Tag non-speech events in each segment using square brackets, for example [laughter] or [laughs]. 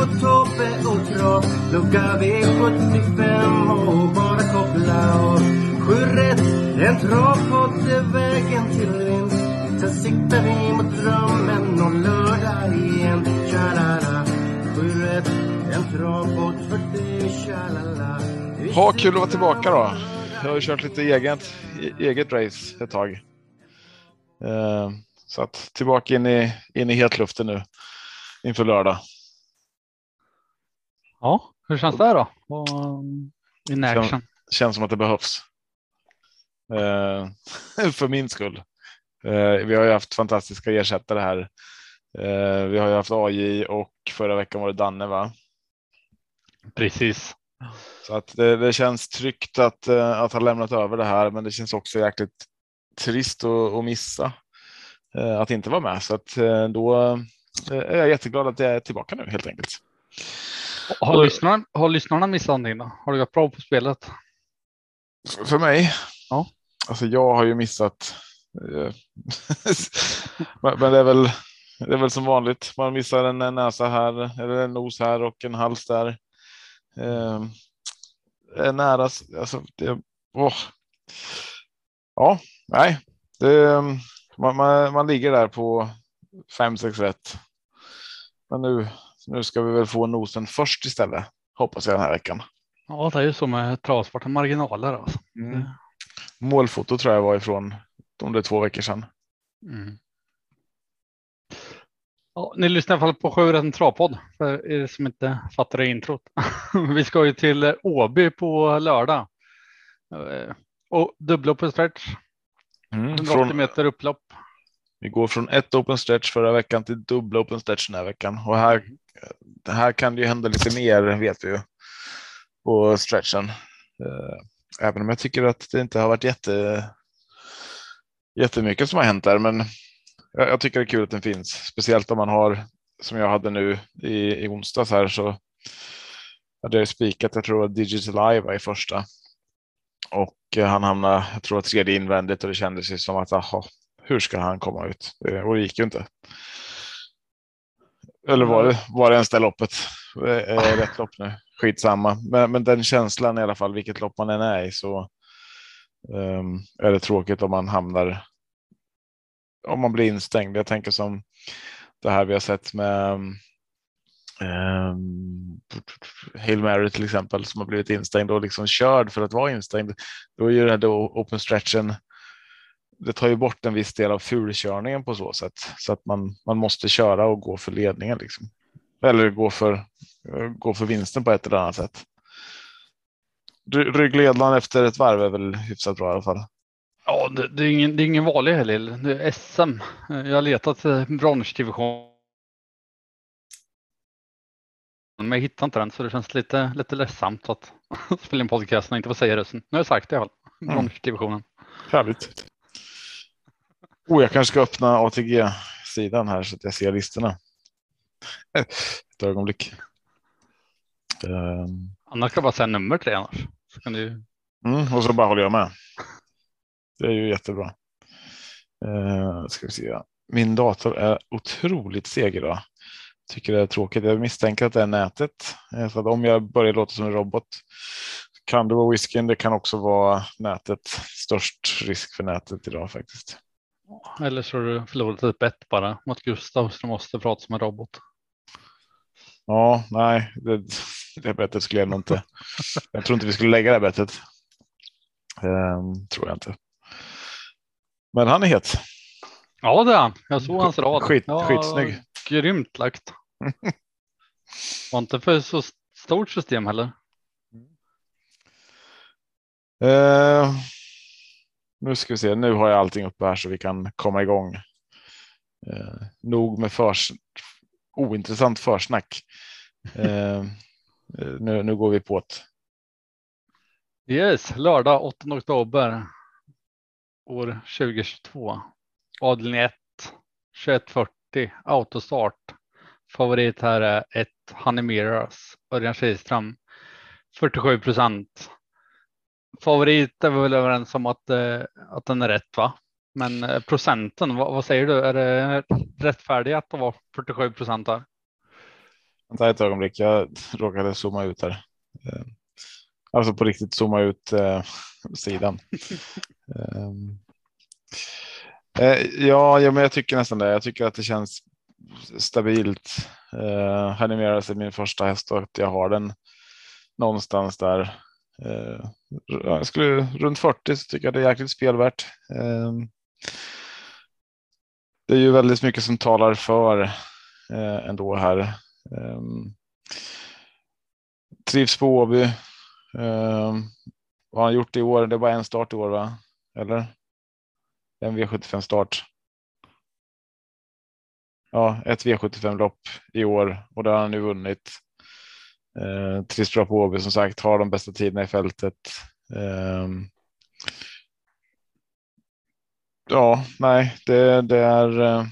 Marco, Tobbe och Trav Lucka V75 och bara koppla av Sju rätt, en travpodd är vägen till vinst Sen siktar vi mot drömmen om lördag igen Tja-la-la Sju rätt, en travpodd för dig Tja-la-la Ha kul att vara tillbaka då. Jag har ju kört lite eget, e-, eget race ett tag. Eh, så att tillbaka in i, in i hetluften nu inför lördag. Ja, hur känns det då? In action. Känns, känns som att det behövs. Eh, [laughs] för min skull. Eh, vi har ju haft fantastiska ersättare här. Eh, vi har ju haft AJ och förra veckan var det Danne va? Precis. Så att det, det känns tryggt att, eh, att ha lämnat över det här, men det känns också jäkligt trist att, att missa eh, att inte vara med. Så att eh, då är jag jätteglad att jag är tillbaka nu helt enkelt. Har, Och- lyssnarna, har lyssnarna missat någonting då? Har det gått bra på spelet? För mig? Ja. Alltså jag har ju missat. eh, [laughs] men det är väl det är väl som vanligt. Man missar en en näsa här eller en nos här och en hals där. Eh, är nära. Alltså det. Åh. Ja, nej. Det, man, man, man ligger där på fem, sex rätt. Men nu, nu ska vi väl få nosen först istället. Hoppas jag den här veckan. Ja, det är ju så med travsporten marginaler alltså. Mm. Målfoto tror jag var ifrån om det är två veckor sedan. Mm. Ja, ni lyssnar i alla fall på Sju rätt en travpodd för er som inte fattar det introt. [laughs] Vi ska ju till Åby på lördag. Eh, Och dubbla på stretch. Mm. 180 Från, meter upplopp vi går från ett open stretch förra veckan till dubbla open stretch den här veckan. Och här, här kan det ju hända lite mer vet vi ju. På stretchen. Eh, även om jag tycker att det inte har varit jätte, jättemycket som har hänt där. Men jag, jag tycker det är kul att den finns. Speciellt om man har, som jag hade nu i, i onsdags här, så hade jag spikat, jag tror att Digital Live var i första. Och eh, han hamnade, jag tror tredje invändigt och det kändes ju som att, aha, hur ska han komma ut? Och det gick ju inte. Eller var det, var det ens det loppet? Eh, [laughs] Rätt lopp nu, skitsamma. Men, men den känslan i alla fall, vilket lopp man än är i, så ehm, är det tråkigt om man hamnar, om man blir instängd. Jag tänker som det här vi har sett med um, Hail Mary till exempel som har blivit instängd och liksom körd för att vara instängd. Då är ju det här open stretchen. Det tar ju bort en viss del av fulkörningen på så sätt så att man, man måste köra och gå för ledningen liksom. Eller gå för, eh, gå för vinsten på ett eller annat sätt. Ry- Ryggledaren efter ett varv är väl hyfsat bra i alla fall. Ja, det, det, är ingen, det är ingen vanlig helg. Det är SM. Jag har letat bronsdivision. Men jag hittar inte den så det känns lite, lite ledsamt att [laughs] spela in podcasten och inte få säga rösten. Nu har jag sagt det i alla fall. Mm. Bronsdivisionen. Härligt. Oh, jag kanske ska öppna ATG-sidan här så att jag ser listorna. [laughs] Ett ögonblick. Ehm, Annars ska jag bara säga nummer tre annars. Så kan du... Mm, och så bara håller jag med. Det är ju jättebra. Uh, ska vi se. Min dator är otroligt seg idag. Tycker det är tråkigt. Jag misstänker att det är nätet. Eh, Så att om jag börjar låta som en robot kan det vara whiskyn. Det kan också vara nätet. Störst risk för nätet idag faktiskt. Eller så har du förlorat ett bett bara mot Gustav så du måste prata som en robot. Ja, nej, det, det bettet skulle jag nog inte. [laughs] Jag tror inte vi skulle lägga det bettet. Ehm, tror jag inte. Men han är het. Ja det är han. Jag såg hans rad. Skit- ja, skitsnygg. Grymt lagt. [laughs] Var inte för så stort system heller. Eh, nu ska vi se. Nu har jag allting uppe här så vi kan komma igång. Eh, nog med förs ointressant försnack. Eh, eh nu, nu går vi på det. Yes, lördag 8 oktober. År 2022. Avdelning 1. 2140 autostart. Favorit här är 1, Honey Mirrors. Örjan Kihlström. 47 procent. Favorit är vi väl överens om att, eh, att den är rätt va? Men eh, procenten, vad, vad, säger du? Är det rättfärdigt att vara 47 procent här? Vänta ett ögonblick, jag råkade zooma ut här. Eh, alltså på riktigt zooma ut eh, sidan. [laughs] Ehm, eh, ja, ja, men jag tycker nästan det. Jag tycker att det känns stabilt. Eh, Hanimeras är min första häst och att jag har den någonstans där. Eh, jag skulle runt 40 så tycker jag det är jäkligt spelvärt. Eh, det är ju väldigt mycket som talar för eh, ändå här. Ehm, trivs på Åby. Ehm, vad har han gjort i år? Det är bara en start i år, va? Eller? En V75 start. Ja, ett V75 lopp i år och där har han nu vunnit. Eh, trist bra på Åby som sagt, har de bästa tiderna i fältet. Eh, ja, nej, det, det är. Eh,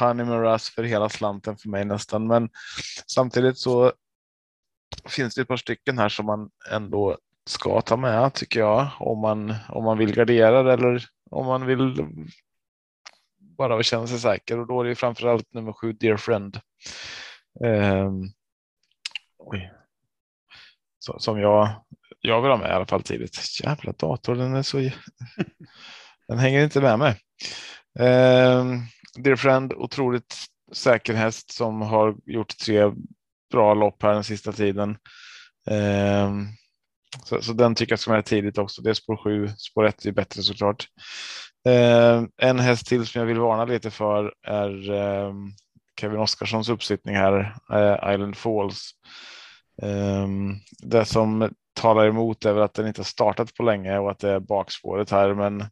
Honey Miraz för hela slanten för mig nästan. Men samtidigt så finns det ett par stycken här som man ändå ska ta med tycker jag. Om man, om man vill gardera eller om man vill bara känna sig säker och då är det framförallt nummer sju Dear Friend. Um, oj. Så, som jag, jag vill ha med i alla fall tidigt. Jävla dator, den är så. [laughs] den hänger inte med mig. Eh, Dear Friend, otroligt säker häst som har gjort tre bra lopp här den sista tiden. Eh, så, så, den tycker jag ska med tidigt också. Det är spår 7, spår 1 är bättre såklart. Eh, en häst till som jag vill varna lite för är eh, Kevin Oskarssons uppsittning här, eh, Island Falls. Ehm, det som talar emot är väl att den inte har startat på länge och att det är bakspåret här, men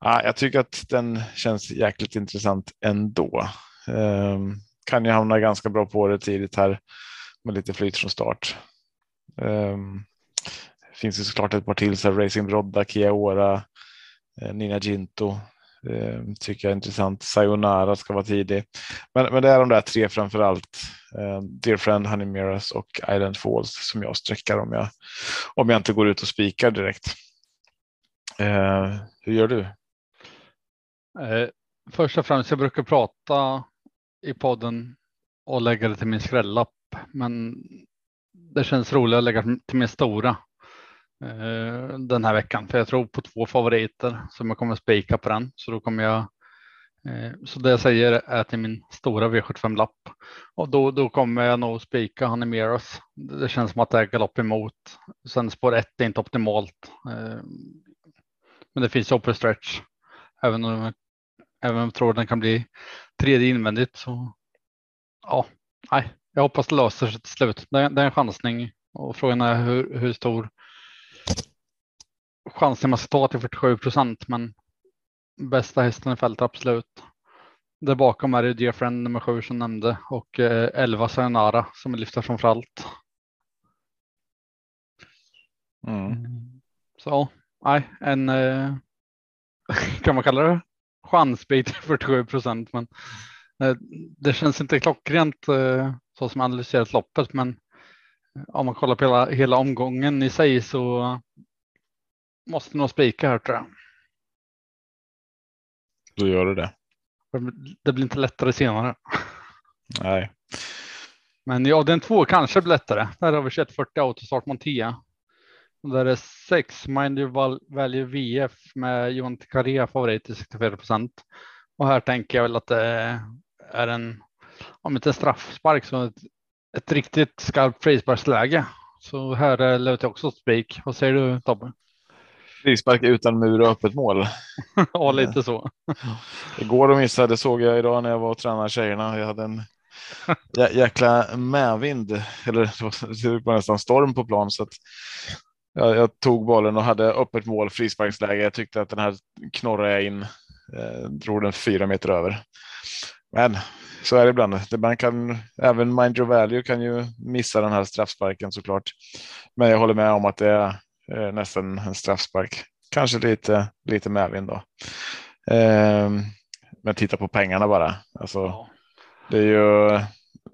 Ja, jag tycker att den känns jäkligt intressant ändå. Um, kan ju hamna ganska bra på det tidigt här med lite flyt från start. Um, finns ju såklart ett par till, så Racing Brodda, Kia Ora, eh, Nina Ginto eh, tycker jag är intressant. Sayonara ska vara tidig. Men, men det är de där tre framför allt. Eh, Dear Friend, Honey Mirrors och Island Falls som jag sträckar om jag, om jag inte går ut och spikar direkt. Eh, hur gör du? Eh, först och främst, jag brukar prata i podden och lägga det till min skrällapp, men det känns roligare att lägga till min stora eh, den här veckan, för jag tror på två favoriter som jag kommer spika på den, så då kommer jag eh, så det jag säger är till min stora V75-lapp och då, då kommer jag nog spika han. Det känns som att det är galopp emot. Sen spår ett är inte optimalt. Eh, men det finns upper stretch. Även om Även om jag tror den kan bli tredje invändigt så ja, nej, jag hoppas det löser sig till slut. Det är, det är en chansning och frågan är hur, hur stor chansning man ska ta till 47 procent. Men bästa hästen i fältet absolut. Där bakom är det Dear Friend nummer sju som nämnde och eh, 11 Sayonara som lyfter framför allt. Mm. Så nej, en eh, kan man kalla det chansbit 47 procent, men eh, det känns inte klockrent eh, så som analyserat loppet. Men om man kollar på hela, hela omgången i sig så måste nog spika här tror jag. Då gör du det. Det blir inte lättare senare. Nej. Men ja, den två kanske blir lättare. Där har vi 2140 autostart Montea. Där är sex Mind Your Value VF med Johan Tikaria favorit till 64 procent. Och här tänker jag väl att det är en, om inte en straffspark så ett, ett riktigt skarpt frisparksläge. Så här lutar jag också spik. Vad säger du Tobbe? Frispark utan mur och öppet mål. [laughs] ja, lite så. [laughs] Igår och missade såg jag idag när jag var och tränade tjejerna. Jag hade en jä jäkla medvind, eller det var nästan storm på plan så att jag, jag, tog bollen och hade öppet mål, frisparksläge. Jag tyckte att den här knorrade jag in, eh, drog den fyra meter över. Men så är det ibland. Man kan, även Mind Your Value kan ju missa den här straffsparken såklart. Men jag håller med om att det är eh, nästan en straffspark. Kanske lite, lite medvind då. Eh, men titta på pengarna bara. Alltså, ja. det är ju,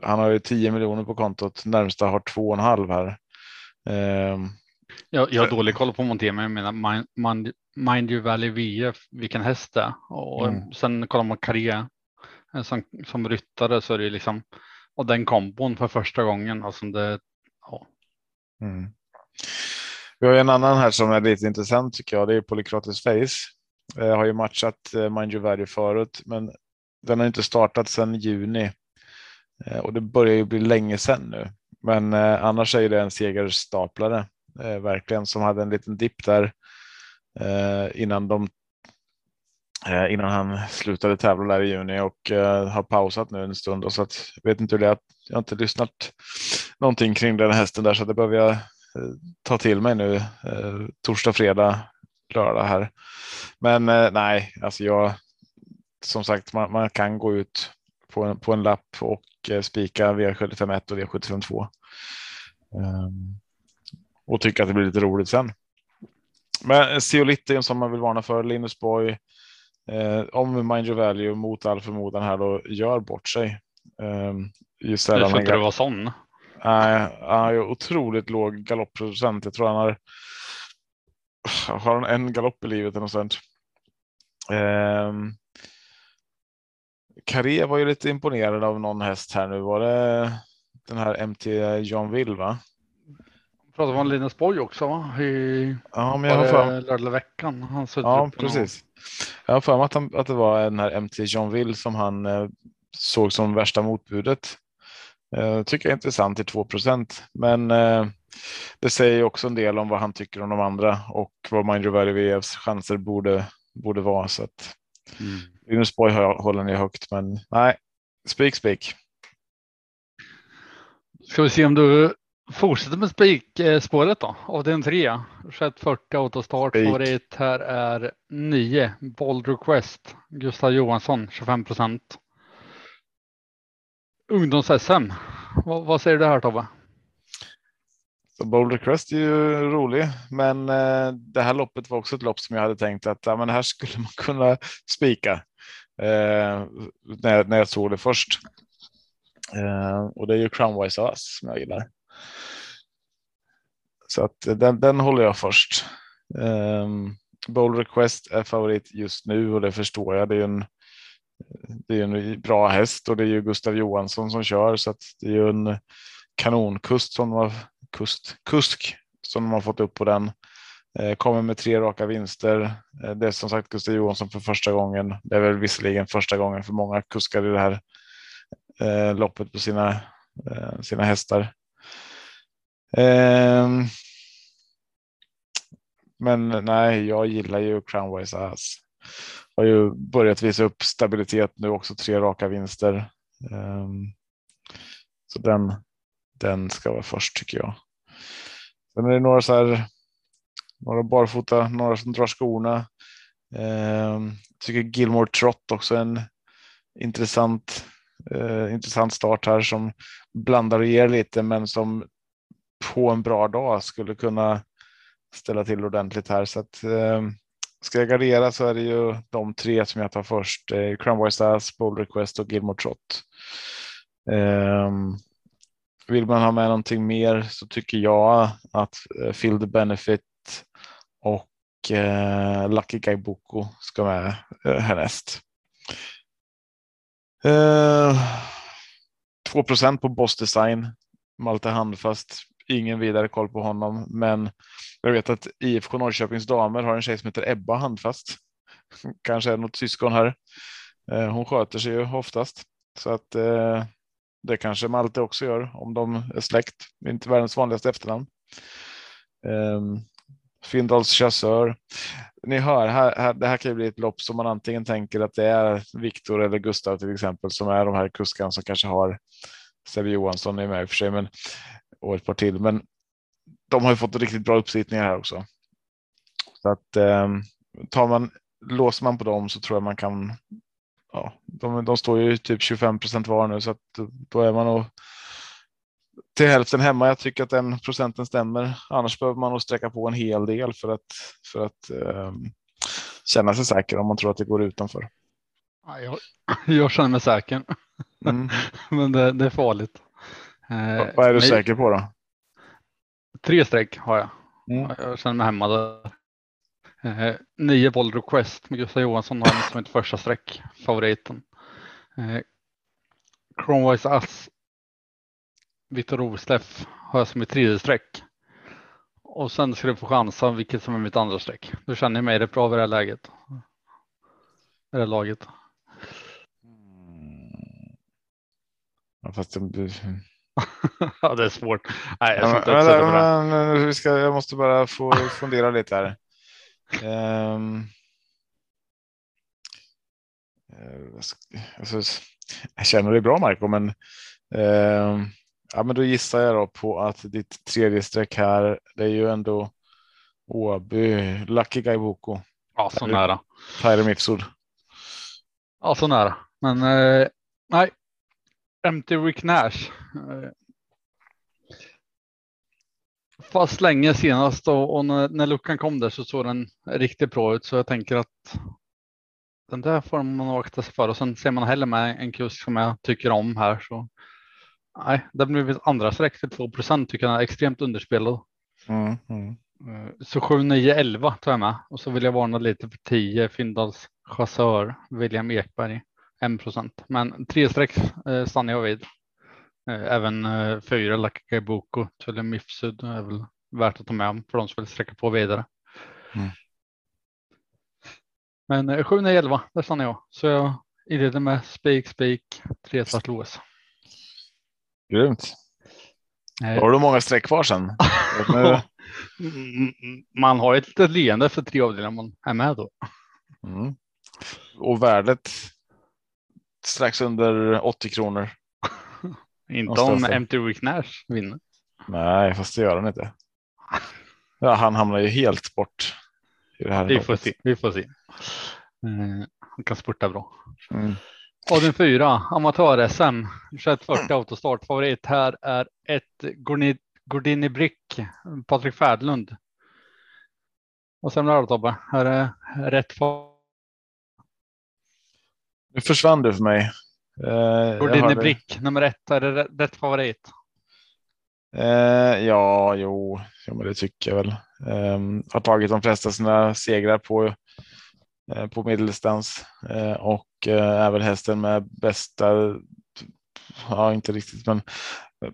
han har ju 10 miljoner på kontot. Närmsta har två och en halv här. Eh, jag, jag har dålig koll på Monté, men jag menar mind, mind, mind You Valley VF, vilken häst det är. Och mm. sen kollar man Carré eh, som, som ryttare så är det liksom och den kombon för första gången. Alltså det, ja. Mm. Vi har en annan här som är lite intressant tycker jag. Det är Polykrates Face. Jag har ju matchat eh, Mind You Value förut, men den har inte startat sedan juni eh, och det börjar ju bli länge sedan nu. Men annars är det en segerstaplare verkligen som hade en liten dipp där innan de innan han slutade tävla där i juni och har pausat nu en stund och så att jag vet inte hur det är. Jag har inte lyssnat någonting kring den hästen där så det behöver jag ta till mig nu torsdag, fredag, lördag här. Men nej, alltså jag som sagt, man, man, kan gå ut på en, på en lapp och spika V751 och V752. Um, och tycka att det blir lite roligt sen. Men Zeolite som man vill varna för, Linus Boy. Eh, om Mind Your Value mot all förmodan här då gör bort sig. Eh, just det får inte du vara sån. Nej, han har otroligt låg galoppprocent. Jag tror han har. Har han en galopp i livet eller något sånt. Eh, Carré var ju lite imponerad av någon häst här nu. Var det den här MT John Will va? pratade om Linus Borg också va? I ja, men jag har för... lördag veckan. Han ja, precis. Jag har för mig att, han, att det var den här MT John Will som han eh, såg som värsta motbudet. Eh, tycker jag är intressant till 2% men eh, det säger också en del om vad han tycker om de andra och vad Mind Your VFs chanser borde, borde vara. Så att mm. Linus Borg håller ni högt, men nej, spik spik. Ska vi se om du Fortsätter med spikspåret då. Avdelning 3. 2140 autostart. Favorit här är 9. Bold Request. Gustav Johansson 25 procent. Ungdoms-SM. Vad, vad, säger du här Tobbe? Bold Request är ju rolig, men eh, det här loppet var också ett lopp som jag hade tänkt att ja, men här skulle man kunna spika eh, när, när jag såg det först. Eh, och det är ju Crownwise Us som jag gillar. Så att eh, den, den håller jag först. Eh, um, Bowl Request är favorit just nu och det förstår jag. Det är ju en, det är en bra häst och det är ju Gustav Johansson som kör så att det är ju en kanonkust som har kust, kusk som de har fått upp på den. Eh, kommer med tre raka vinster. Eh, det är som sagt Gustav Johansson för första gången. Det är väl visserligen första gången för många kuskar i det här eh, loppet på sina, sina hästar. Ehm. Men nej, jag gillar ju Crownways Ass. Har ju börjat visa upp stabilitet nu också, tre raka vinster. Ehm, så den, den ska vara först tycker jag. Sen är det några så här, några barfota, några som drar skorna. Jag tycker Gilmore Trott också en intressant, eh, intressant start här som blandar och ger lite, men som på en bra dag skulle kunna ställa till ordentligt här. Så att, eh, ska jag gardera så är det ju de tre som jag tar först. Eh, Cromwell Stars, Bold Request och Gilmore Trot. Eh, vill man ha med någonting mer så tycker jag att eh, Field the Benefit och eh, Lucky Guy Boko ska med eh, härnäst. Eh, 2% på Boss Design. Malte Handfast ingen vidare koll på honom, men jag vet att IFK Norrköpings damer har en tjej som heter Ebba Handfast. [laughs] Kanske är något syskon här. Eh, hon sköter sig ju oftast så att eh, det kanske Malte också gör om de är släkt. Inte världens vanligaste efternamn. Um, Findals chassör. Ni hör, här, här, det här kan ju bli ett lopp som man antingen tänker att det är Viktor eller Gustav till exempel som är de här kuskarna som kanske har Sebbe Johansson är med i och för sig, men och ett par till. Men de har ju fått riktigt bra uppsittningar här också. Så att eh, tar man, låser man på dem så tror jag man kan ja, de, de står ju typ 25 procent var nu så att då är man nog till hälften hemma. Jag tycker att den procenten stämmer. Annars behöver man nog sträcka på en hel del för att för att eh, känna sig säker om man tror att det går utanför. Ja, jag, [clears throat] jag känner mig säker, Mm. [laughs] men det, det är farligt. Eh, Vad är du men- säker på då? Tre streck har jag. Mm. Jag känner mig hemma där. Eh, nio boll request med Gustav Johansson har jag som ett första streck. Favoriten. Eh, Chromewise Ass. Viktor Rosleff har jag som ett tredje streck. Och sen ska du få chansa vilket som är mitt andra streck. Du känner mig rätt bra vid det här läget. I det här laget. Ja, fast det, [laughs] ja, det är svårt. Nej, jag men, men, men, vi ska, jag måste bara få [laughs] fundera lite här. Jag sk- alltså, jag känner dig bra Marco, men, ehm, ja, men då gissar jag då på att ditt tredje streck här, det är ju ändå Åby, Lucky Guy Boko, Ja, så nära. Mifsud. Ja, så nära. Men eh, nej. Empty Rick Nash. Eh, fast länge senast och, och när, när luckan kom där så såg den riktigt bra ut så jag tänker att den där får man akta sig för och sen ser man hellre med en kusk som jag tycker om här så. Nej, det blir ett andra streck till 2% tycker jag är extremt underspelad. Mm, mm. Eh, Så 7, 9, 11 tar jag med och så vill jag varna lite för 10 Findals chassör William Ekberg 1 procent. Men tre streck eh, stannar jag vid. Eh, Även eh, fyra Lucky Boko till Mifsud är väl värt att ta med om för de som vill sträcka på vidare. Mm. Men eh, 7, 9, 11 där stannar jag. Så jag inleder med spik, spik, tre svart lås. Grymt. Eh, har du många streck kvar sen. [laughs] Mm, Man har ett litet leende för tre avdelningar man är med då. Mm. Och värdet strax under 80 kronor. [laughs] Inte om. Empty Rick Nash vinner. Nej, fast det gör han inte. Ja, han hamnar ju helt bort. I det här Vi får se. Vi får se. Eh, Han kan spurta bra. Mm. Avdelning 4, amatör-SM, 2140 autostart. Favorit här är ett Gordini Brick, Patrik Färdlund. Vad säger du då Tobbe? Är rätt för Nu försvann du för mig. Eh, hörde- Brick, nummer ett. Är det rätt- favorit? Eh, ja, jo, jo, men det tycker jag väl. Eh, har tagit de flesta sina segrar på, eh, på medeldistans eh, och eh, är väl hästen med bästa, ja inte riktigt, men eh,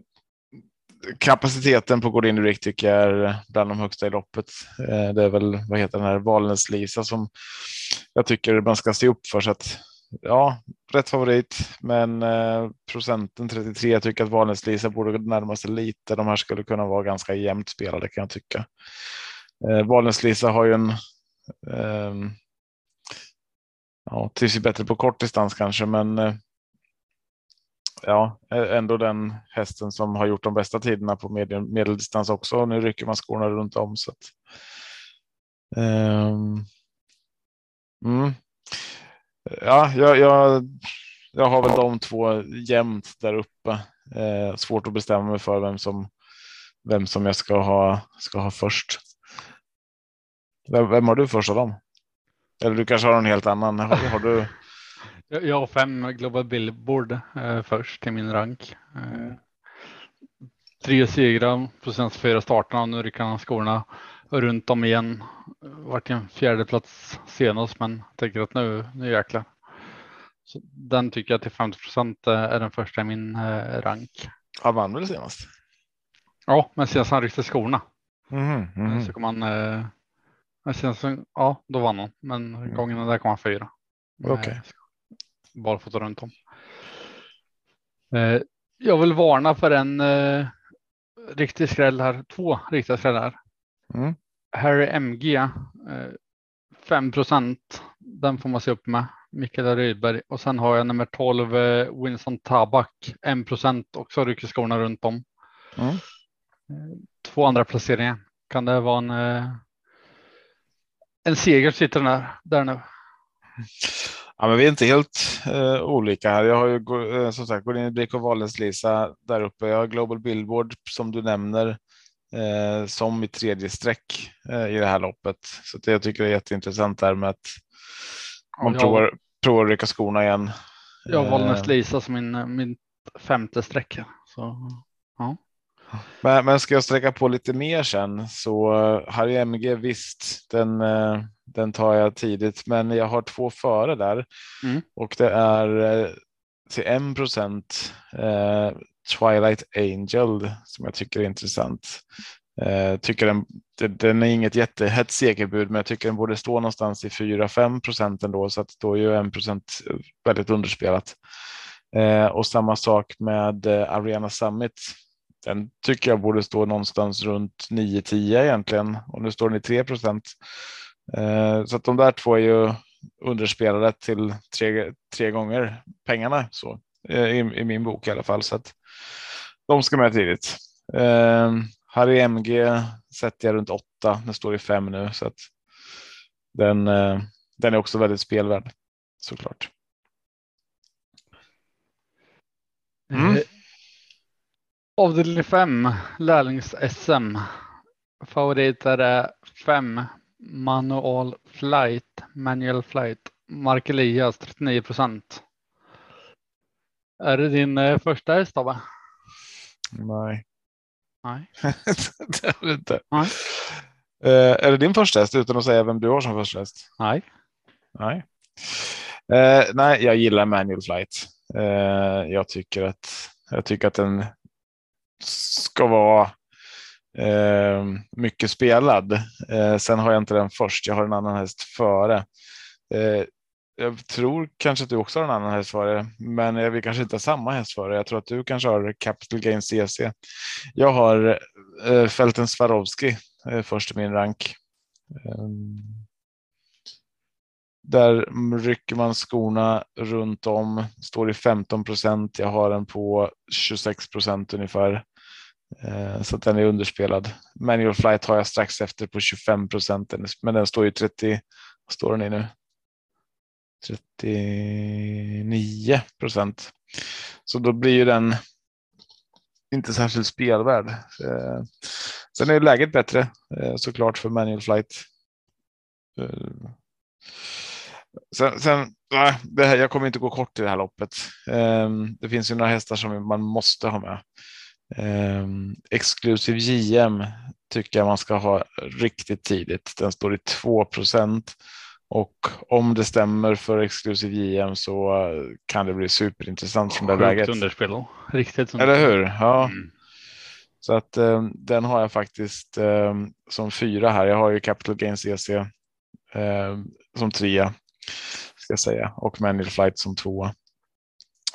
kapaciteten på Gordini Rick tycker jag är bland de högsta i loppet. Det är väl, vad heter den här, Valnäs Lisa som jag tycker man ska se upp för. Så att, ja, rätt favorit, men eh, procenten 33 jag tycker att Valnäs Lisa borde närma sig lite. De här skulle kunna vara ganska jämnt spelade kan jag tycka. Eh, Valnäs Lisa har ju en eh, ja, trivs ju bättre på kort distans kanske, men eh, ja, ändå den hästen som har gjort de bästa tiderna på medel, medeldistans också. Nu rycker man skorna runt om så att. ehm, mm. Ja, jag, jag, jag har väl de två jämnt där uppe. Eh, svårt att bestämma mig för vem som vem som jag ska ha ska ha först. Vem, vem har du först av dem? Eller du kanske har en helt annan. Har, har du? Jag har fem Global Billboard eh, först till min rank. Eh, tre segrar på senaste fyra starterna och nu rycker han skorna runt om igen. Vart en fjärde plats senast, men tänker att nu, nu jäklar. Så den tycker jag till 50 procent är den första i min eh, rank. Han vann väl senast? Ja, men senast han ryckte skorna Mhm, mhm. så kom han. Eh, men senast, ja, då vann han, men gången där kom han fyra. Okej. Eh, Barfota runt om. Eh, jag vill varna för en eh, riktig skräll här. Två riktiga skrällar. Mm. Harry MG. Eh, 5 Den får man se upp med. Mikael Rydberg och sen har jag nummer 12 eh, Winston Tabak 1% också rycker skorna runt om. Mm. Eh, Två andra placeringar. Kan det vara en eh, en seger sitter den där, där nu? Ja, men vi är inte helt uh, olika här. Jag har ju som sagt gått in i Brick och Valens-Lisa där uppe. Jag har Global Billboard som du nämner uh, som i tredje streck i det här loppet. Så det jag tycker är jätteintressant där med att man ja, provar, provar att rycka skorna igen. Jag har Valens-Lisa som min, min femte streck. Så, ja. Men, men ska jag sträcka på lite mer sen så Harry MG visst, den, eh, den tar jag tidigt, men jag har två före där mm. och det är eh, till 1 procent eh, Twilight Angel som jag tycker är intressant. Eh, tycker den, den är inget jättehett segerbud, men jag tycker den borde stå någonstans i 4-5 procent ändå, så att då är ju 1 procent väldigt underspelat. Eh, och samma sak med eh, Summit den tycker jag borde stå någonstans runt 9-10 egentligen och nu står den i 3 procent. Eh, så att de där två är ju underspelade till tre, tre gånger pengarna så eh, i, i, min bok i alla fall. Så att de ska med tidigt. Eh, Harry MG sätter jag runt 8. Den står i 5 nu så att den, eh, den är också väldigt spelvärd såklart. Mm. Eh, Avdelning 5, lärlings-SM. Favoriter är 5, manual flight, manual flight. Mark Elias 39 procent. Är det din eh, första häst Tobbe? Nej. Nej. [laughs] det är det inte. Nej. Uh, är det din första häst utan att säga vem du har som första häst? Nej. Nej. Uh, nej, jag gillar manual flight. Uh, jag tycker att jag tycker att den ska vara eh, mycket spelad. Eh, sen har jag inte den först. Jag har en annan häst före. Jag tror kanske att du också har en annan hästförare, men jag vill kanske inte ha samma hästförare. Jag tror att du kanske har Capital Gain CC. Jag har eh, Fälten Swarovski eh, först i min rank. Ehm, där rycker man skorna runt om, står i 15 procent. Jag har den på 26 procent ungefär. Eh, så att den är underspelad. Manual flight har jag strax efter på 25 procent, men den står ju 30. Vad står den i nu? 39 procent. Så då blir ju den inte särskilt spelvärd. Eh, sen är läget bättre eh, såklart för manual flight. Eh, sen, sen det här, jag kommer inte gå kort i det här loppet. Ehm, det finns ju några hästar som man måste ha med. Exklusiv Exclusive JM tycker jag man ska ha riktigt tidigt. Den står i 2 och om det stämmer för Exclusive JM så kan det bli superintressant från det läget. Underspel Riktigt underspel. Eller hur? Ja. Mm. Så att um, den har jag faktiskt um, som fyra här. Jag har ju Capital Gains EC som trea ska jag säga och Manual Flight som tvåa.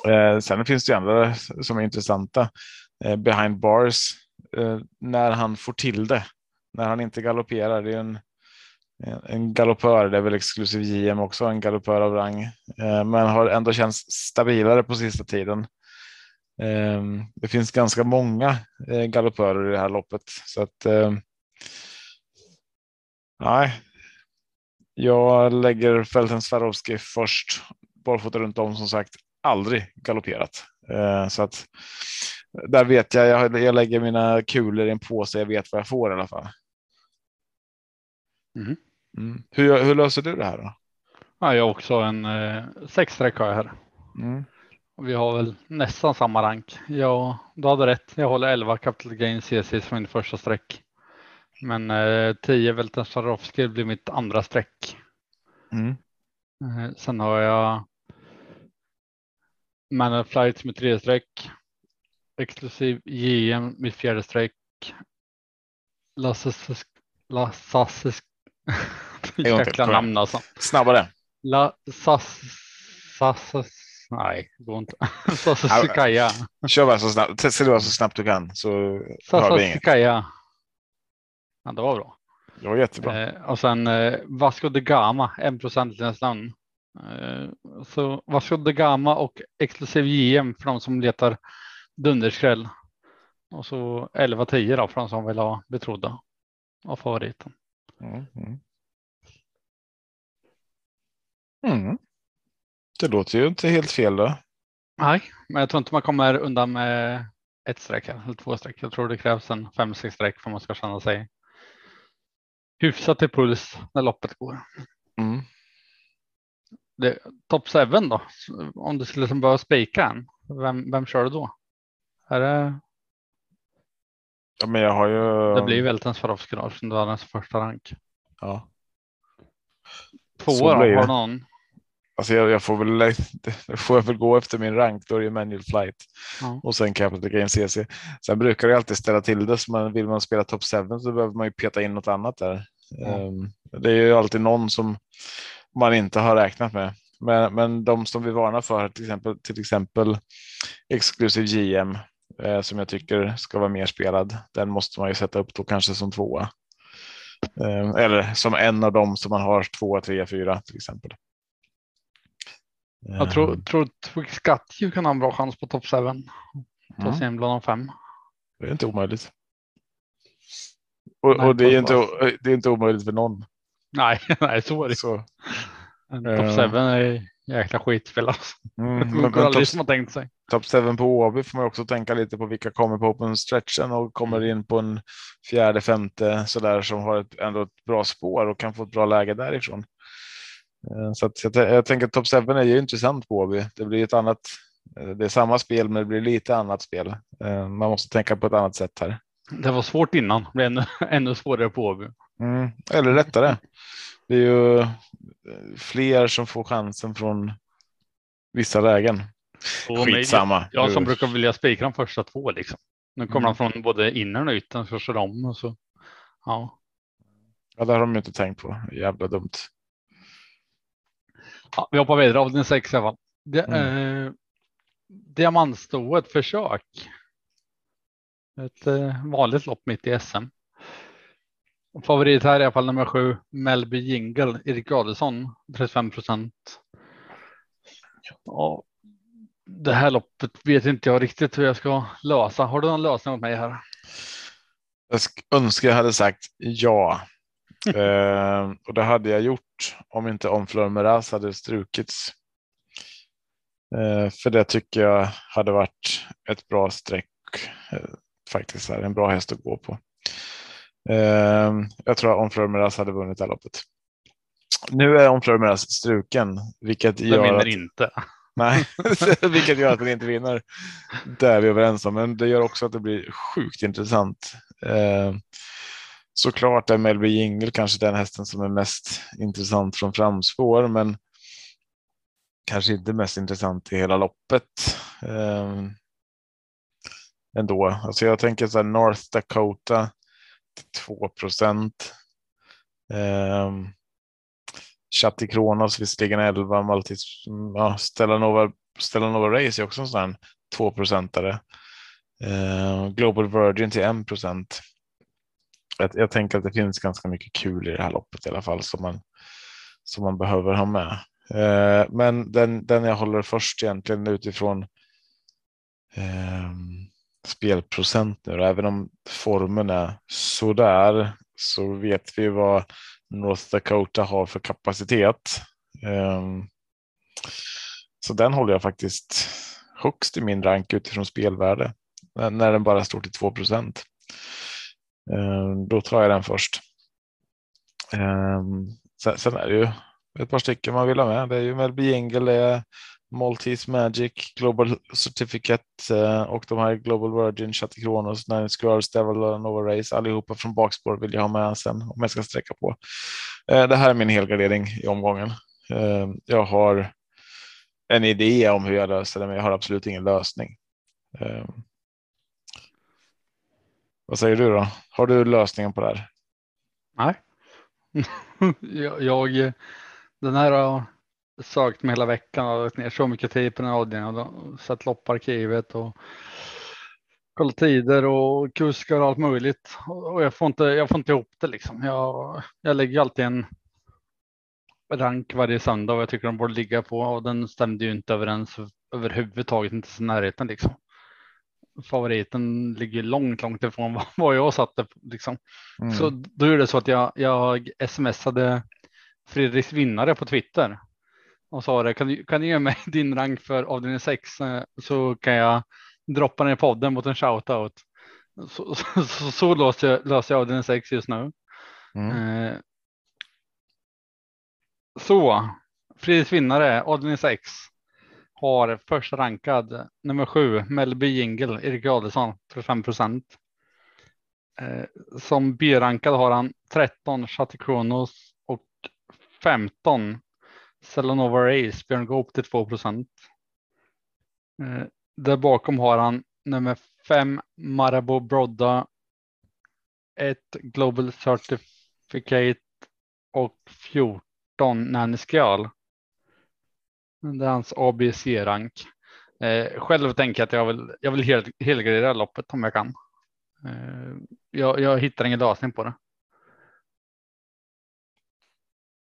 Uh, sen finns det andra som är intressanta. Eh, behind bars eh, när han får till det. När han inte galopperar. Det är en, en galoppör, det är väl exklusiv JM också, en galoppör av rang, eh, men har ändå känts stabilare på sista tiden. Ehm, det finns ganska många eh, galoppörer i det här loppet så att. Ehm, nej. Jag lägger Fälten Swarovski först. Barfota runt om som sagt aldrig galopperat eh, så att där vet jag, jag, jag lägger mina kulor i en påse, jag vet vad jag får i alla fall. Mm. Mm. Hur, hur löser du det här då? Ja, jag har också en eh, sex streck har jag här. Mm. Och vi har väl nästan samma rank. Ja, du hade rätt. Jag håller 11 Capital Gain CC som min första streck. Men eh, 10 Velten Swarovski blir mitt andra streck. Mm. Eh, sen har jag Man of Flight med tredje streck. Exklusiv JM mitt fjärde streck. Lasses, jäkla namn alltså. Snabbare. La, sas, sas, nej, det går inte. [laughs] Sassikaya. Kör bara så snabbt. Testa det så snabbt du kan så Sassikaya. Ja, det var bra. Det var jättebra. Eh, och sen eh, Vasco de Gama, 1 procent nästan. Eh, så Vasco de Gama och exklusiv JM för de som letar dunderskräll. Och så 11-10 då för de som vill ha betrodda av favoriten. Mm, mm. Mm. Det låter ju inte helt fel då. Nej, men jag tror inte man kommer undan med ett streck eller två streck. Jag tror det krävs en fem, sex streck för man ska känna sig hyfsat i puls när loppet går. Mm. Det, top 7 då? Om du skulle liksom börja spika en, vem, vem kör du då? Är det, Ja, men jag har ju. det blir väl en Swarovski som du har som första rank. Ja. Två Så då, har någon? Alltså jag, jag får väl. [laughs] Får jag väl gå efter min rank. Då är det manual flight Ja. och sen Capital Game CC. Sen brukar det alltid ställa till det så man vill man spela top 7 så behöver man ju peta in något annat där. Ja. Ehm, Det är ju alltid någon som man inte har räknat med. Men, men de som vi varnar för till exempel till exempel Exclusive GM eh, som jag tycker ska vara mer spelad. Den måste man ju sätta upp då kanske som tvåa. Ehm, Eller som en av dem som man har tvåa, trea, fyra till exempel. Jag tror, Ehm, tror Scott kan ha en bra chans på topp 7. Ta mm. sig in bland de fem. Det är inte omöjligt. Och, Nej, och det, är inte, o- det är inte omöjligt för någon. Nej, [laughs] nej, så är det. Så. Topp 7 är jäkla skitspel. Alltså. mm, [laughs] Det går top, aldrig som man tänkt sig. top 7 på Åby får man också tänka lite på vilka kommer på open stretchen och kommer Mm. in på en fjärde, femte sådär som har ett, ändå ett bra spår och kan få ett bra läge därifrån. Eh, Så att, jag, jag tänker att top 7 är ju intressant på Åby. Det blir ett annat. eh, Det är samma spel, men det blir lite annat spel. Eh, Man måste tänka på ett annat sätt här. Det var svårt innan. Det blir ännu, [laughs] ännu svårare på Åby. Mm, eller lättare. Det är ju eh, fler som får chansen från vissa lägen. Skitsamma. Jag som brukar vilja spika de första två liksom. Nu kommer Mm. han från både innern och yttern så kör om och så. Ja, Ja, det har de inte tänkt på. Jävla dumt. ja vi hoppar vidare. Avdelning 6 i alla fall. Det, Mm. eh, diamantstoet försök. Ett eh, vanligt lopp mitt i SM. Favorit här är i alla fall nummer sju, Melby Jingle, Erik Adelsson, 35 procent. Ja, det här loppet vet inte jag riktigt hur jag ska lösa. Har du någon lösning åt mig här? Jag sk- önskar jag hade sagt ja. [laughs] eh, och det hade jag gjort om inte Omfleur Meraz hade strukits. Eh, för det tycker jag hade varit ett bra streck. Eh, faktiskt här, en bra häst att gå på. Eh, jag tror att Omfleur Meraz hade vunnit det här loppet. Nu är Omfleur Meraz struken, vilket Den gör vinner att inte. [laughs] Nej, [laughs] vilket gör att den inte vinner. Det är vi överens om, men det gör också att det blir sjukt intressant. Eh, såklart är Melby Jingle kanske den hästen som är mest intressant från framspår, men kanske inte mest intressant i hela loppet. Eh, ändå, alltså jag tänker så här North Dakota 2 procent. Eh, Chatti Kronos visserligen 11, Maltis, ja, Stellanova, Stellanova Race är också en sån här 2 procentare. Eh, Global Virgin till 1 procent. Jag, jag tänker att det finns ganska mycket kul i det här loppet i alla fall som man, som man behöver ha med. Eh, men den, den jag håller först egentligen utifrån eh, spelprocent nu, även om formen är sådär så vet vi vad North Dakota har för kapacitet. Ehm, så den håller jag faktiskt högst i min rank utifrån spelvärde när- den bara står till 2 procent. Ehm, då tar jag den först. Ehm, sen, sen är det ju ett par stycken man vill ha med. Det är ju Melby Jingle, det är Maltese Magic, Global Certificate eh, och de här Global Virgin, Chatty Kronos, Nine Girls, Devil och Nova Race. Allihopa från bakspår vill jag ha med sen om jag ska sträcka på. Eh, det här är min helgardering i omgången. Eh, jag har en idé om hur jag löser det, men jag har absolut ingen lösning. Vad säger du då? Har du lösningen på det här? Nej. [laughs] jag, jag, den här sökt med hela veckan och lagt ner så mycket tid på den här avdelningen och sett lopparkivet och kollat tider och kuskar och allt möjligt. Och jag får inte, jag får inte ihop det liksom. Jag, jag lägger alltid en rank varje söndag och jag tycker de borde ligga på och den stämde ju inte överens överhuvudtaget, inte i närheten liksom. Favoriten ligger långt, långt ifrån vad- vad jag satte liksom. Mm. Så då är det så att jag, jag smsade Fredriks vinnare på Twitter och sa det. Kan du, kan du ge mig [laughs] din rank för avdelning 6 eh, så kan jag droppa ner podden mot en shoutout. Så, [laughs] så, så, så löser jag, löser jag avdelning 6 just nu. Mm. Eh, så Fridis vinnare avdelning 6 har första rankad nummer 7 Melby Jingle Erik Adelsson för 5 procent. Eh, som B-rankad har han 13 Chatty Kronos och 15 Celanova Race Björn Goop till 2 procent. Eh, där bakom har han nummer 5 Marabou Brodda. Ett Global Certificate och 14 Nanny Skjal. Det är hans ABC-rank. Eh, själv tänker jag att jag vill, jag vill hel, helgardera loppet om jag kan. Eh, jag, jag hittar ingen lösning på det.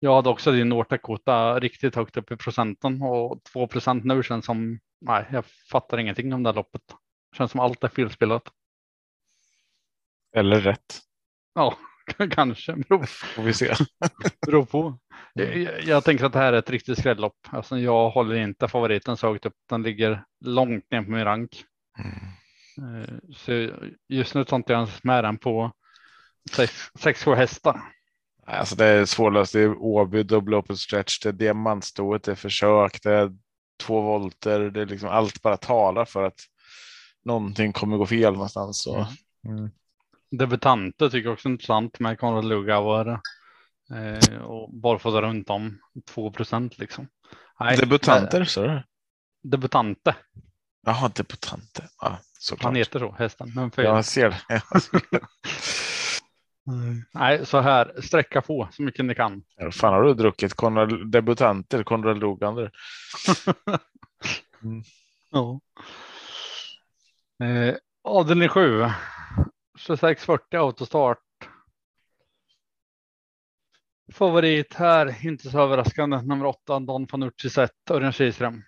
Jag hade också din Nortakota riktigt högt upp i procenten och 2 procent nu känns som. Nej, jag fattar ingenting om det här loppet. Känns som allt är felspelat. Eller rätt. Ja, [laughs] kanske. Beror, Får vi se. [laughs] beror på. Jag, jag, jag tänker att det här är ett riktigt skrällopp. Alltså, jag håller inte favoriten så högt upp. Den ligger långt ner på min rank. Mm. Eh, Så just nu tar inte jag ens med den på 6-7 hästar. Nej, Alltså det är svårlöst. Det är Åby, dubbel open stretch, det är diamantstoet, det är försök, det är två volter. Det är liksom allt bara talar för att någonting kommer gå fel någonstans. Så. Mm. Debutanter tycker jag också är intressant med Konrad Lugauer. Eh, och barfota runt om 2 procent liksom. Nej, Debutanter, så du? Debutante. Jaha, debutanter. Ja, såklart. Han heter så, hästen. Men för, Jag ser det. [laughs] Nej, så här, sträcka på så mycket ni kan. Ja, fan har du druckit Konrad, debutanter, Konrad Logander? [laughs] Ja. Eh, avdelning 7. 2640 autostart. Favorit här, inte så överraskande, nummer 8 Don Fanucci sett Örjan Kihlström.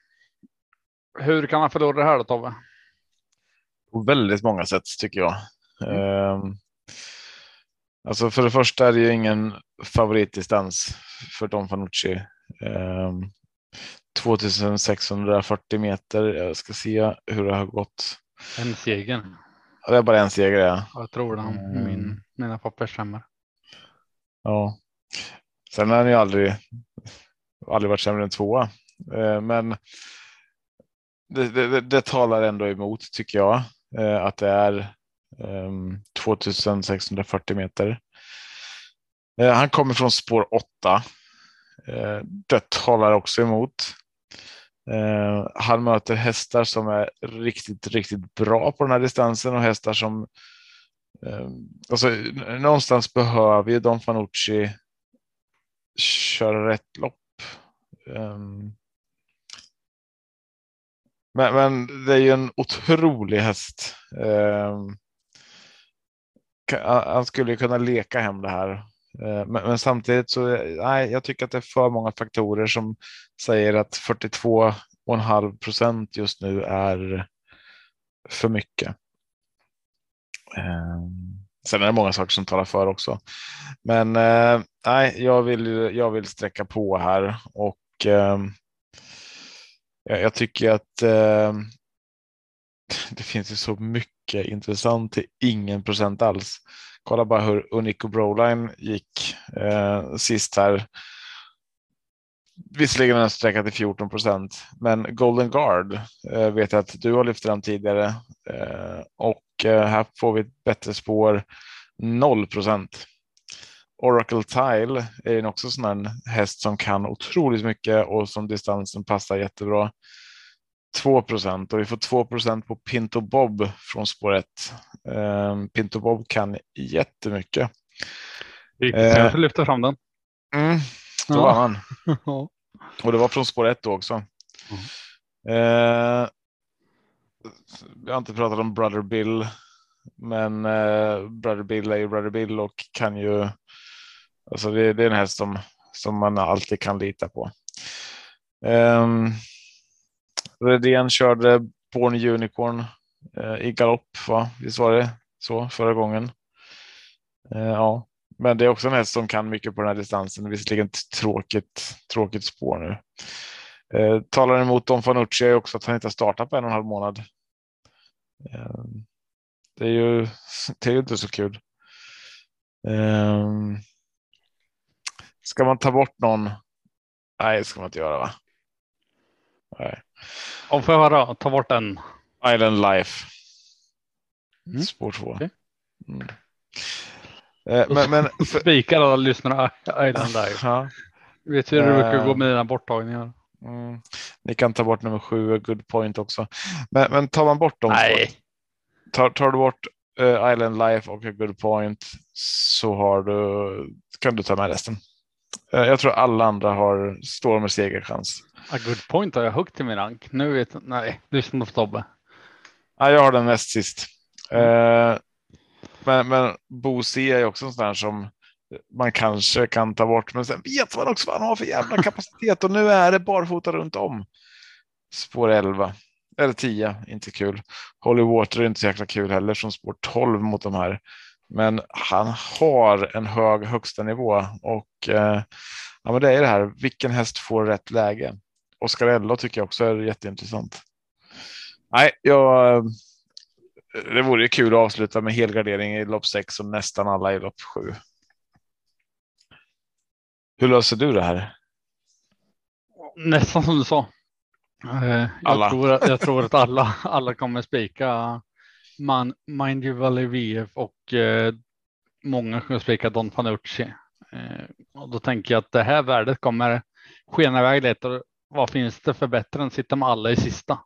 Hur kan han förlora det här då Tobbe? På väldigt många sätt tycker jag. Ehm, alltså för det första är det ju ingen favoritdistans för Don Fanucci. Ehm, 2640 meter. Jag ska se hur det har gått. En seger. Ja, Det är bara en seger. Ja. Jag tror det. Mm. Min, mina papper stämmer. Ja. Sen har han ju aldrig, aldrig varit sämre än tvåa. Eh, Men det, det, det, talar ändå emot tycker jag. eh, Att det är ehm, Ehm, 2640 meter. Eh, han kommer från spår 8. Eh, det talar också emot. Eh, han möter hästar som är riktigt, riktigt bra på den här distansen och hästar som ehm, alltså, någonstans behöver ju Don Fanucci köra rätt lopp. Ehm, men, men det är ju en otrolig häst. Ehm, han skulle ju kunna leka hem det här. Eh, men, men samtidigt så nej, jag tycker att det är för många faktorer som säger att 42,5 procent just nu är för mycket. Eh, sen är det många saker som talar för också. Men eh, nej, jag vill, jag vill sträcka på här och jag, tycker att det finns ju så mycket intressant till ingen procent alls. Kolla bara hur Unico Broline gick eh, sist här. Visserligen en sträcka till 14 procent, men Golden Guard eh, vet jag att du har lyft fram tidigare eh, och eh, här får vi ett bättre spår 0 procent. Oracle Tile är också sån här häst som kan otroligt mycket och som distansen passar jättebra. 2 procent och vi får 2 procent på Pinto Bob från spår 1. Um, Pinto Bob kan jättemycket. Riktigt Eh. kanske lyfta fram den. Mm, då Ja. var han. [laughs] Och det var från spår 1 då också. Eh, jag har inte pratat om Brother Bill, men eh, Brother Bill är ju Brother Bill och kan ju. Alltså det, det är en häst som som man alltid kan lita på. Um, Redén körde Born Unicorn eh, i galopp, va? Visst var det så förra gången? Eh, ja, men det är också en häst som kan mycket på den här distansen. Visserligen ett tråkigt, tråkigt spår nu. Eh, talar emot Don Fanucci är också att han inte har startat på en och en halv månad. Eh, det är ju [laughs] det är ju inte så kul. Eh, ska man ta bort någon? Nej, det ska man inte göra va? Nej. Om får jag höra, ta bort en. Island Life. Mm. Spår 2. Okej. Mm. Eh, men, men [laughs] för, Spikar alla lyssnare Island Live. ja, Vet du hur det brukar Eh. gå med dina borttagningar? mm. Ni kan ta bort nummer sju, Good Point också. Men, men tar man bort dem, Nej, tar, tar du bort eh, Island Life och A Good Point så har du, kan du ta med resten. Eh, jag tror alla andra har står med segerchans. a good point har jag högt i min rank. Nu vet nej, lyssna på Tobbe. Ja, jag har den näst sist. Eh, men, men Bo C är också en sån där som man kanske kan ta bort, men sen vet man också vad han har för jävla [laughs] kapacitet och nu är det barfota runt om. Spår 11 eller 10, inte kul. Holy Water är inte så jäkla kul heller som spår 12 mot de här. Men han har en hög högsta nivå och eh, ja, men det är det här. Vilken häst får rätt läge? Oscarello tycker jag också är jätteintressant. Nej, jag, det vore ju kul att avsluta med helgardering i lopp 6 och nästan alla i lopp 7. Hur löser du det här? Nästan som du sa. Eh, Alla. Jag, tror, att- jag tror att alla, alla kommer spika man, Mind You Valley VF och eh, många som spikar Don Fanucci. Eh, och då tänker jag att det här värdet kommer skena iväg lite. Och vad finns det för bättre än att sitta med alla i sista?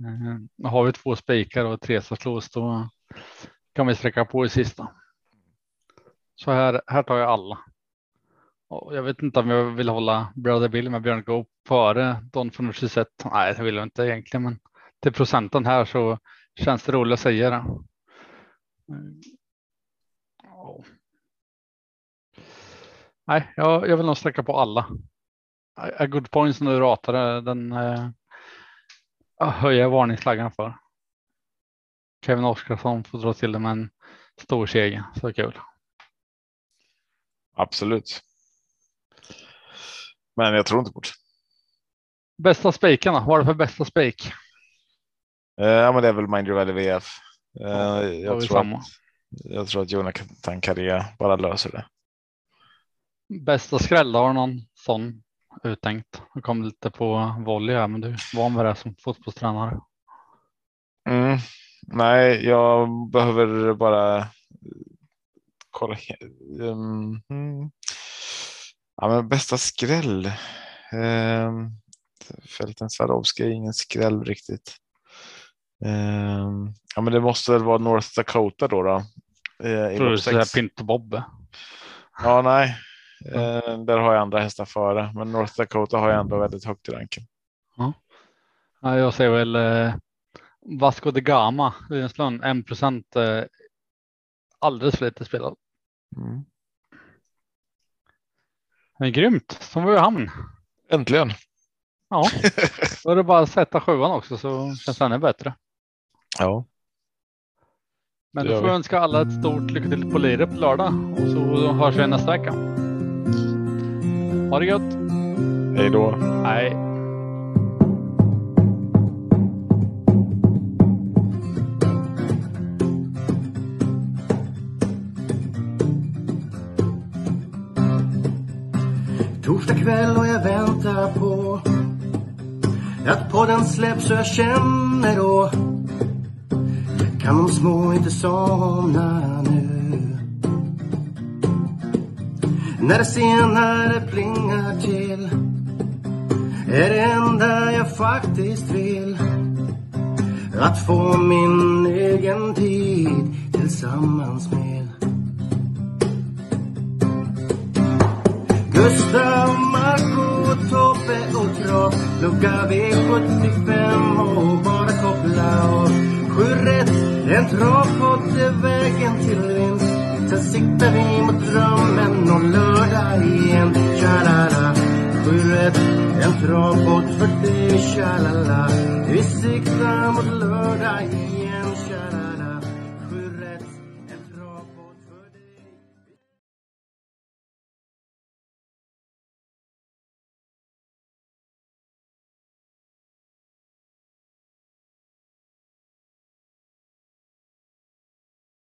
Eh, har vi två spikar och tre som slås då kan vi sträcka på i sista. Så här, här tar jag alla. Och jag vet inte om jag vill hålla Brother Bill med Björn Goop före Don Fanucci sett. Nej, det vill jag inte egentligen, men till procenten här så känns det roligt att säga det. Nej, jag, jag vill nog sträcka på alla. A a good point som du ratade, den eh, höjer jag varningsflaggan för. Kevin Oskarsson får dra till det med en stor seger, så kul. Absolut. Men jag tror inte på det. Bästa spikarna, vad är det för bästa spik? Eh, Ja, men det är väl Mind Your Valley VF. Eh, har Jag tror, att, jag tror att Jonathan Carré bara löser det. Bästa skräll, har du någon sån uttänkt? Jag kom lite på volley här, men du är van med det som fotbollstränare. Mm. Nej, jag behöver bara kolla. he- Um, mm. Ja, men bästa skräll. Um, Fälten Swarovski är ingen skräll riktigt. Ehm, ja, men det måste väl vara North Dakota då. då eh, tror du skulle säga Pinto Bobbe. Ja, nej. Eh, där har jag andra hästar före, men North Dakota har jag ändå väldigt högt i ranken. Ja, jag säger väl eh, Vasco de Gama, Linslund, 1 procent. Eh, alldeles för lite spelad. Mm. Men grymt, som var ju hamn. Äntligen. Ja, [laughs] då är det bara att sätta sjuan också så känns det ännu bättre. Ja. Men då får jag vi. önska alla ett stort lycka till på Lire på lördag och så hörs vi nästa vecka. Ha det gött. Hej då. Hej. Torsdag kväll och jag väntar på att podden släpps så jag känner då kan de små inte somna nu. När det senare plingar till är det enda jag faktiskt vill. Att få min egen tid tillsammans med. Gustav, Marco, Tobbe och Trav Lucka V75 och bara koppla av Sju rätt, en travpott är vägen till vinst. Sen siktar vi mot drömmen om lördag igen. Tja-la-la Sju rätt, en travpott för dig Tja-la-la Vi siktar mot lördag igen.